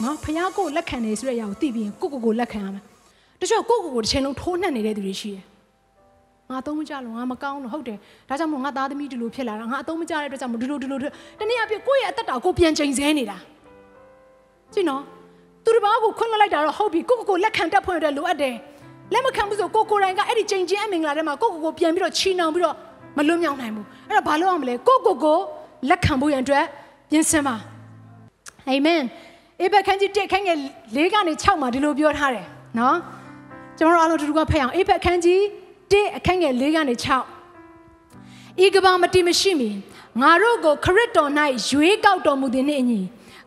တယ်နော်ဖះကိုလက်ခံနေဆိုတဲ့အရာကိုသိပြီးရင်ကိုကိုကိုလက်ခံရမယ်တချို့ကိုကိုကိုတစ်ချိန်လုံးထိုးနှက်နေတဲ့သူတွေရှိတယ်ငါအသုံးမကျလို့ငါမကောင်းလို့ဟုတ်တယ်ဒါကြောင့်မို့ငါသားသမီးဒီလိုဖြစ်လာတာငါအသုံးမကျတဲ့အတွက်ကြောင့်မို့ဒီလိုဒီလိုဒီလိုတနည်းအားဖြင့်ကိုယ့်ရဲ့အသက်တာကိုပြန်ချိန်ဆနေတာကြည့်နော်သူတစ်ပါးကိုခွင့်လွှတ်လိုက်တာတော့ဟုတ်ပြီကိုကိုကိုလက်ခံတတ်ဖွင့်ရတဲ့လိုအပ်တယ်လက်မခံဘူးဆိုကိုကိုတိုင်ကအဲ့ဒီချိန်ချင်းအမင်္ဂလာထဲမှာကိုကိုကိုပြန်ပြီးတော့ချီနှောင်ပြီးတော့မလွတ်မြောက်နိုင်ဘူးအဲ့တော့ဘာလုပ်အောင်မလဲကိုကိုကိုလက်ခံဖို့ရန်အတွက်ပြင်ဆင်ပါအာမင် အေဘက်ခန်းကြီး1ခန်းငယ်၄ကနေ6မှာဒီလိုပြောထားတယ်နော်ကျွန်တော်တို့အားလုံးတူတူကဖတ်အောင်အေဘက်ခန်းကြီး1အခန်းငယ်၄ကနေ6ဤကဘာမတိမရှိမီငါတို့ကိုခရစ်တော်၌ရွေးကောက်တော်မူသည်နှင့်အညီ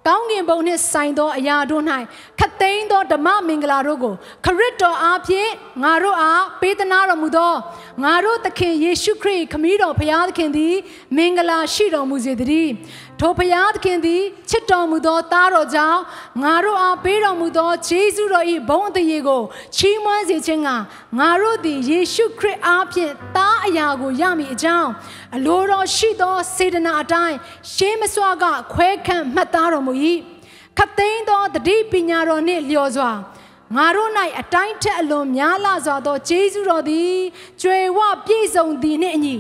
ကောင်းကင်ဘုံနှင့်ဆိုင်သောအရာတို့၌ခတ်သိမ်းသောဓမ္မမင်္ဂလာတို့ကိုခရစ်တော်အားဖြင့်ငါတို့အားပေးသနာတော်မူသော ငါတို့သခင်ယေရှုခရစ်ခမည်းတော်ဘုရားသခင်သည် မင်္ဂလာရှိတော်မူစေတည်းထိုဘုရားသခင်သည်ချစ်တော်မူသောသားတော်ကြောင့်ငါတို့အားပေးတော်မူသောဂျေဇုတော်၏ဘုန်းအသရေကိုချီးမွမ်းစေခြင်းကငါတို့သည်ယေရှုခရစ်အားဖြင့်သားအရာကိုရမည်အကြောင်းအလိုတော်ရှိသောစေတနာအတိုင်းရှေးမစွာကခွဲခန့်မှတ်သားတော်မူ၏ခတ်သိမ်းသောတတိပညာတော်နှင့်လျော်စွာ ငါတို့၌အတိုင်းထက်အလွန်များလာစွာသောဂျေဇုတော်သည်ကျွေဝပြည့်စုံသည်နှင့်အညီ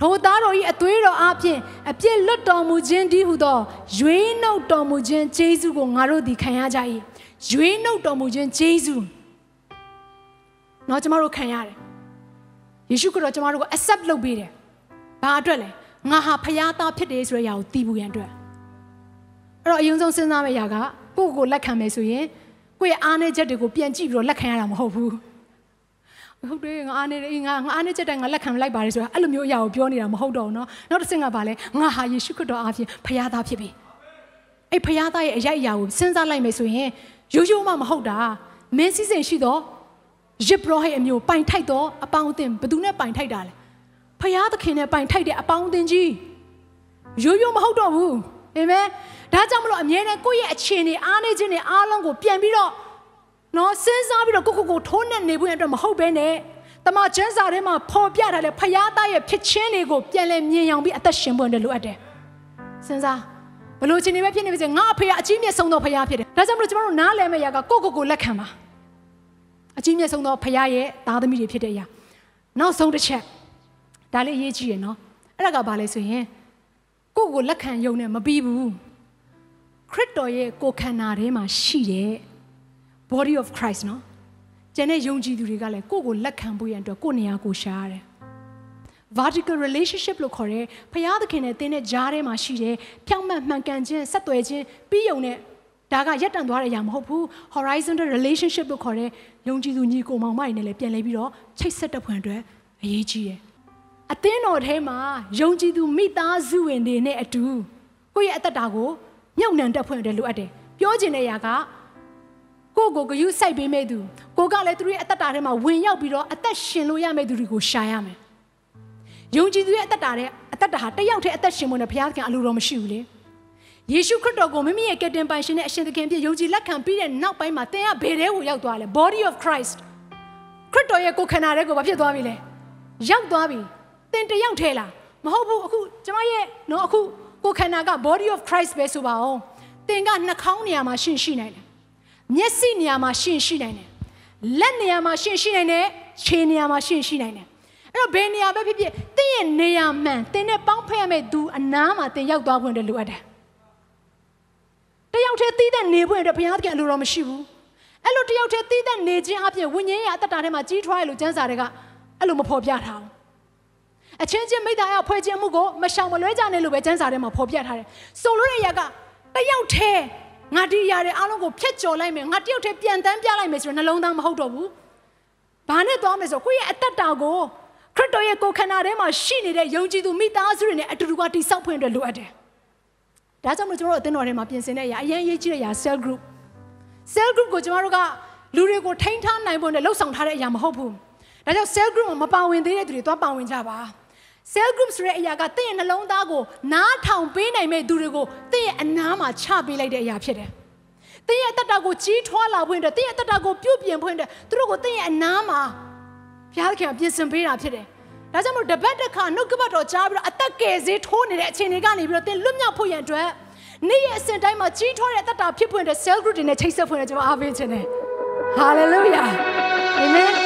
ထိုသားတော်၏အသွေးတော်အပြင်အပြစ်လွတ်တော်မူခြင်းတည်းဟုသောရွေးနှုတ်တော်မူခြင်းဂျေဇုကိုငါတို့သည်ခံရကြ၏ရွေးနှုတ်တော်မူခြင်းဂျေဇုတော့ကျမတို့ခံရတယ်ယေရှုခရစ်တော်ကျမတို့ကို accept လုပ်ပေးတယ်ဘာအတွက်လဲငါဟာဖခင်သားဖြစ်တယ်ဆိုတဲ့အရာကိုသိဖို့ရန်အတွက်အဲ့တော့အရင်ဆုံးစဉ်းစားမယ့်အရာကကိုယ့်ကိုယ်လက်ခံမယ်ဆိုရင် ကိုယ့်ရဲ့အားနည်းချက်တွေကိုပြန်ကြည့်ပြီးတော့လက်ခံရတာမဟုတ်ဘူးဟုတ်တယ်ငါအားနေတယ်ငါငါအားနေချက်တိုင်းငါလက်ခံလိုက်ပါတယ်ဆိုတာအဲ့လိုမျိုးအရာကိုပြောနေတာမဟုတ်တော့ဘူးเนาะနောက်တစ်ဆင့်ကပါလဲငါဟာယေရှုခရစ်တော်အားဖြင့်ဖခင်သားဖြစ်ပြီအဲ့ဖခင်သားရဲ့အရာအရာကိုစဉ်းစားလိုက်မယ်ဆိုရင်ရိုးရိုးမှမဟုတ်တာမင်းစည်းစိမ်ရှိတော့ရစ်ဘရောဟိတ်အမျိုးပိုင်ထိုက်တော့အပေါင်းအသင်းဘယ်သူနဲ့ပိုင်ထိုက်တာလဲဖခင်သခင်နဲ့ပိုင်ထိုက်တဲ့အပေါင်းအသင်းကြီးရိုးရိုးမဟုတ်တော့ဘူးအာမင် ဒါကြောင့်မလို့အမြဲတမ်းကိုယ့်ရဲ့အခြေအနေအားနေခြင်းတွေအားလုံးကိုပြန်ပြီးတော့နော်စဉ်းစားပြီးတော့ကိုကိုကိုထိုးနှက်နေဖို့အတွက်မဟုတ်ဘဲနဲ့တမန်ကျမ်းစာထဲမှာဖော်ပြထားတဲ့ဖယားသားရဲ့ဖြစ်ချင်းတွေကိုပြန်လဲမြင်အောင်ပြီးအသက်ရှင်ဖို့အတွက်လိုအပ်တယ်စဉ်းစားဘလို့ချင်းနေပဲဖြစ်နေပါစေငါအဖေကအကြီးမြတ်ဆုံးသောဖယားဖြစ်တယ်ဒါကြောင့်မလို့ကျွန်တော်တို့နားလည်မယ့်ຢာကကိုကိုကိုလက်ခံပါအကြီးမြတ်ဆုံးသောဖယားရဲ့သားသမီးတွေဖြစ်တဲ့ຢာနောက်ဆုံးတစ်ချက်ဒါလေးအရေးကြီးရယ်နော်အဲ့ဒါကဘာလဲဆိုရင်ကိုကိုလက်ခံယုံနဲ့မပြီးဘူးခ ရစ်တော်ရဲ့ကိုယ်ခန္ဓာထဲမှာရှိတဲ့ body of Christ နော်ကျန်တဲ့ယုံကြည်သူတွေကလည်းကိုယ့်ကိုလက်ခံဖို့ရန်အတွက်ကိုယ့်နေရာကိုရှာရတယ် vertical relationship လို့ခေါ်တဲ့ဖျားသခင်နဲ့တင်းတဲ့ဂျားထဲမှာရှိတဲ့ဖြောင့်မတ်မှန်ကန်ခြင်းဆက်သွယ်ခြင်းပြီးယုံတဲ့ဒါကရက်တန်သွားတဲ့အရာမဟုတ်ဘူး horizontal relationship လို့ခေါ်တဲ့ယုံကြည်သူညီကိုမောင်မတွေနဲ့လည်းပြန်လဲပြီးတော့ချိတ်ဆက်တဲ့ဖွယ်အတွက်အရေးကြီးတယ်အသင်းတော်ထဲမှာယုံကြည်သူမိသားစုဝင်တွေနဲ့အတူကိုယ့်ရဲ့အသက်တာကို မြုပ်နှံတက်ဖွယ်အတွက်လိုအပ်တယ်ပြောချင်တဲ့အရာကကိုကိုဂယုစိုက်ပေးမဲ့သူကိုကလည်းသူတို့ရဲ့အသက်တာထဲမှာဝင်ရောက်ပြီးတော့အသက်ရှင်လို့ရမယ့်သူတွေကိုရှာရမယ်ယုံကြည်သူရဲ့အသက်တာတဲ့အသက်တာဟာတယောက်တည်းအသက်ရှင်ဖို့နဲ့ဘုရားသခင်အလိုတော်မရှိဘူးလေယေရှုခရစ်တော်ကိုမိမိရဲ့ကယ်တင်ပိုင်ရှင်နဲ့အရှင်သခင်ဖြစ်ယုံကြည်လက်ခံပြီးတဲ့နောက်ပိုင်းမှာသင်ကဘယ်ထဲကိုရောက်သွားလဲ body of Christ ခရစ်တော်ရဲ့ကိုယ်ခန္ဓာထဲကိုဘာဖြစ်သွားပြီလဲရောက်သွားပြီသင်တယောက်ထဲလားမဟုတ်ဘူးအခုကျွန်မရဲ့နော်အခု ကိုယ်ခန္ဓာက body of Christ ပဲဆိုပါအောင်သင်ကနှာခေါင်းနေရာမှာရှင်ရှိနိုင်တယ်မျက်စိနေရာမှာရှင်ရှိနိုင်တယ်လက်နေရာမှာရှင်ရှိနိုင်တယ်ခြေနေရာမှာရှင်ရှိနိုင်တယ်အဲ့တော့ဘယ်နေရာပဲဖြစ်ဖြစ်သင်ရဲ့နေရာမှန်သင်နဲ့ပေါင်းဖက်ရမယ့်သူအနားမှာသင်ရောက်သွားဖို့အတွက်လိုအပ်တယ်တယောက်တည်းသီးတဲ့နေဖို့အတွက်ဘုရားသခင်အလိုတော်မရှိဘူးအဲ့လိုတယောက်တည်းသီးတဲ့နေခြင်းအပြင်ဝိညာဉ်ရဲ့အတ္တတာထဲမှာကြီးထွားရလို့ကျမ်းစာတွေကအဲ့လိုမဖော်ပြထားဘူး အချင်းချင်းမိသားအဖွဲခြင်းမှုကိုမရှောင်မလွဲကြနဲ့လို့ပဲကျမ်းစာထဲမှာဖော်ပြထားတယ်ဆိုလိုတဲ့အရာကတယောက်တည်းငါဒီຢာတွေအားလုံးကိုဖျက်ကျော်လိုက်မယ်ငါတယောက်တည်းပြန်တန်းပြလိုက်မယ်ဆိုတော့နှလုံးသားမဟုတ်တော့ဘူးဘာနဲ့သွားမယ်ဆိုကိုယ့်ရဲ့အသက်တာကိုခရစ်တော်ရဲ့ကိုယ်ခန္ဓာထဲမှာရှိနေတဲ့ယုံကြည်သူမိသားစုတွေနဲ့အတူတူကတိဆောက်ဖွင့်အတွက်လိုအပ်တယ်တဒါကြောင့်မလို့ကျွန်တော်တို့အသင်းတော်ထဲမှာပြင်ဆင်တဲ့အရာအရင်အရေးကြီးတဲ့အရာ cell group cell group ကိုကျွန်တော်တို့ကလူတွေကိုထိန်းထားနိုင်ဖို့နဲ့လှုပ်ဆောင်ထားတဲ့အရာမဟုတ်ဘူးဒါကြောင့် cell group မှာမပါဝင်သေးတဲ့သူတွေသွားပါဝင်ကြပါ cell group ဆိုတဲ့အရာကတင့်ရဲ့နှလုံးသားကိုနားထောင်ပေးနိုင်မဲ့သူတွေကိုတင့်ရဲ့အနားမှာချပေးလိုက်တဲ့အရာဖြစ်တယ်။တင့်ရဲ့အတ္တကိုကြီးထွားလာဖို့အတွက်တင့်ရဲ့အတ္တကိုပြုတ်ပြင်ဖို့အတွက်သူတို့ကိုတင့်ရဲ့အနားမှာဘုရားခင်ကပြင်ဆင်ပေးတာဖြစ်တယ်။ဒါကြောင့်မို့တပတ်တစ်ခါနှုတ်ကပတ်တော်ကြားပြီးတော့အသက်ကယ်ဆေးထိုးနေတဲ့အခြေအနေကနေပြီးတော့တင်လွတ်မြောက်ဖို့ရန်အတွက်နေ့ရက်အစဉ်တိုင်းမှာကြီးထွားတဲ့အတ္တဖြစ်ဖို့အတွက် cell group တွေနဲ့ချိတ်ဆက်ဖို့အတွက်ကျွန်တော်အားပေးခြင်းတယ်။ hallelujah amen